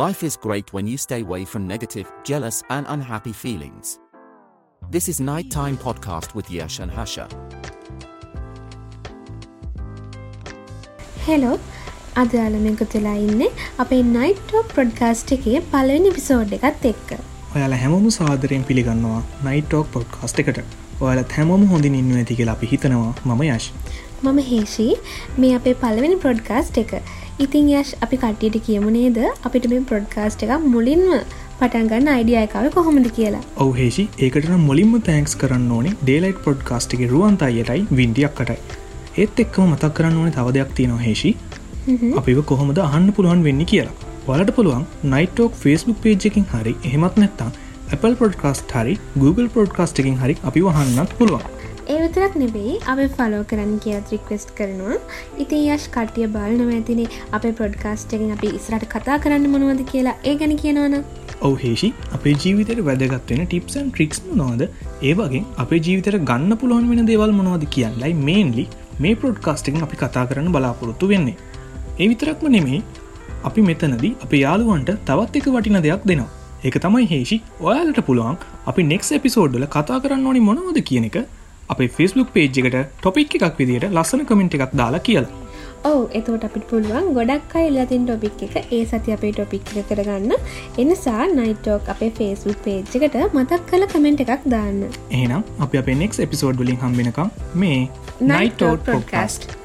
Life is great when you stay away from negative, jealous, and unhappy feelings. This is Nighttime Podcast with Yash and Hasha. Hello අදයාලම එකතුලා ඉන්න අපේ නයිටෝ ප්‍රොඩ්කාස්ට් එකේ පලවෙනි episode එකත් එක්ක. ඔයාල හැමෝම සාදරයෙන් පිළිගන්නවා නයිටෝක් පොඩ්කාස්ට් එකට. ඔයාලත් හැමෝම හොඳින් ඉන්න ඇති කියලා අපි හිතනවා. මම යශ් මම හේෂී. මේ අපේ පලවෙනි ප්‍රොඩ්කාස්ට් එක ඉතින් යශ් අපි කට්ටියට කියමු නේද? අපිට මේ ප්‍රොඩ්කාස්ට් එක මුලින්ම පටන්ගන්න අයිඩියයකාව කොහොමද කියලා. ඔව හේෂි ඒකට මුලින්ම තෑන්ක්ස් කරන්න ඕනේ ඩේලයිට් පොඩ්කාස්ට් එක රුවන්තයියටයි වින්ඩියක් කටයි ඒත් එක්කම මතක් කරන්න ඕනේ තව දෙයක් තියෙනවා හේෂි. අපිව කොහොමද අහන්න පුළුවන් වෙන්න කියලා. වලට පුළුවන් නයිටෝක් ෆස්බුක් පේජ් එකින් හරි එහෙමත් නැත්තම් Apple පොඩ්කාස්ට හරි Google පොඩ්කාස්ට එකින් හරි අපි වහන්නත් පුළුවන් ඒවිතරක් නෙවෙයි අප ෆලෝ කරන්න කියත් රික්වෙස්ට් කරනවා. ඉතින් යශ් කට්ටිය බලනව ඇතිනේ අප පොඩ්කාස්ටකින් අපි ඉස්රට කතා කරන්න මොනවද කියලා ඒ ගැන කියනවන ඔව හේෂි අපේ ජීවිතයට වැදගත්වෙන ටිප්සන් ට්‍රික්ස් නොවද ඒවගේ අපේ ජීවිතර ගන්න පුළුවන් වෙන දේවල් මොනවද කියන්නයි මේන්ලි මේ පොඩ්කාස්ටිං අපි කතා කරන්න බලාපොරොත්තු වෙන්නේ. ඒ විතරක්ම නෙමේ අපි මෙතනදී අප යාළුවන්ට තවත් එක වටින දෙයක් දෙනවා. ඒක තමයි හේෂි ඔයාලට පුළුවන් අපි නෙක්ස් එපිසෝඩ්ඩල කතා කරන්න ඕනි මොනවද කියන එක අපේ ෆෙස්බුක් පේජ් එකට ටොපික් එකක් විදිට ලස්සන කමෙන්ට් එකක් දාලා කියලා. ඔව එතවට අපිට පුළුවන් ගොඩක් අයි ලතින් ටොපික් එක. ඒ සති අපේ ටොපික් කරගන්න. එනිසා නයිටෝක් අපේ ෆේස්බුක් පේජ් එකට මතක් කල කමෙන්ට් එකක් දාන්න. එහෙනම් අප අප නෙක් එපිසෝඩ් වලින් හම්බෙනකම් මේ නයිටෝ පොඩ්කාස්ට්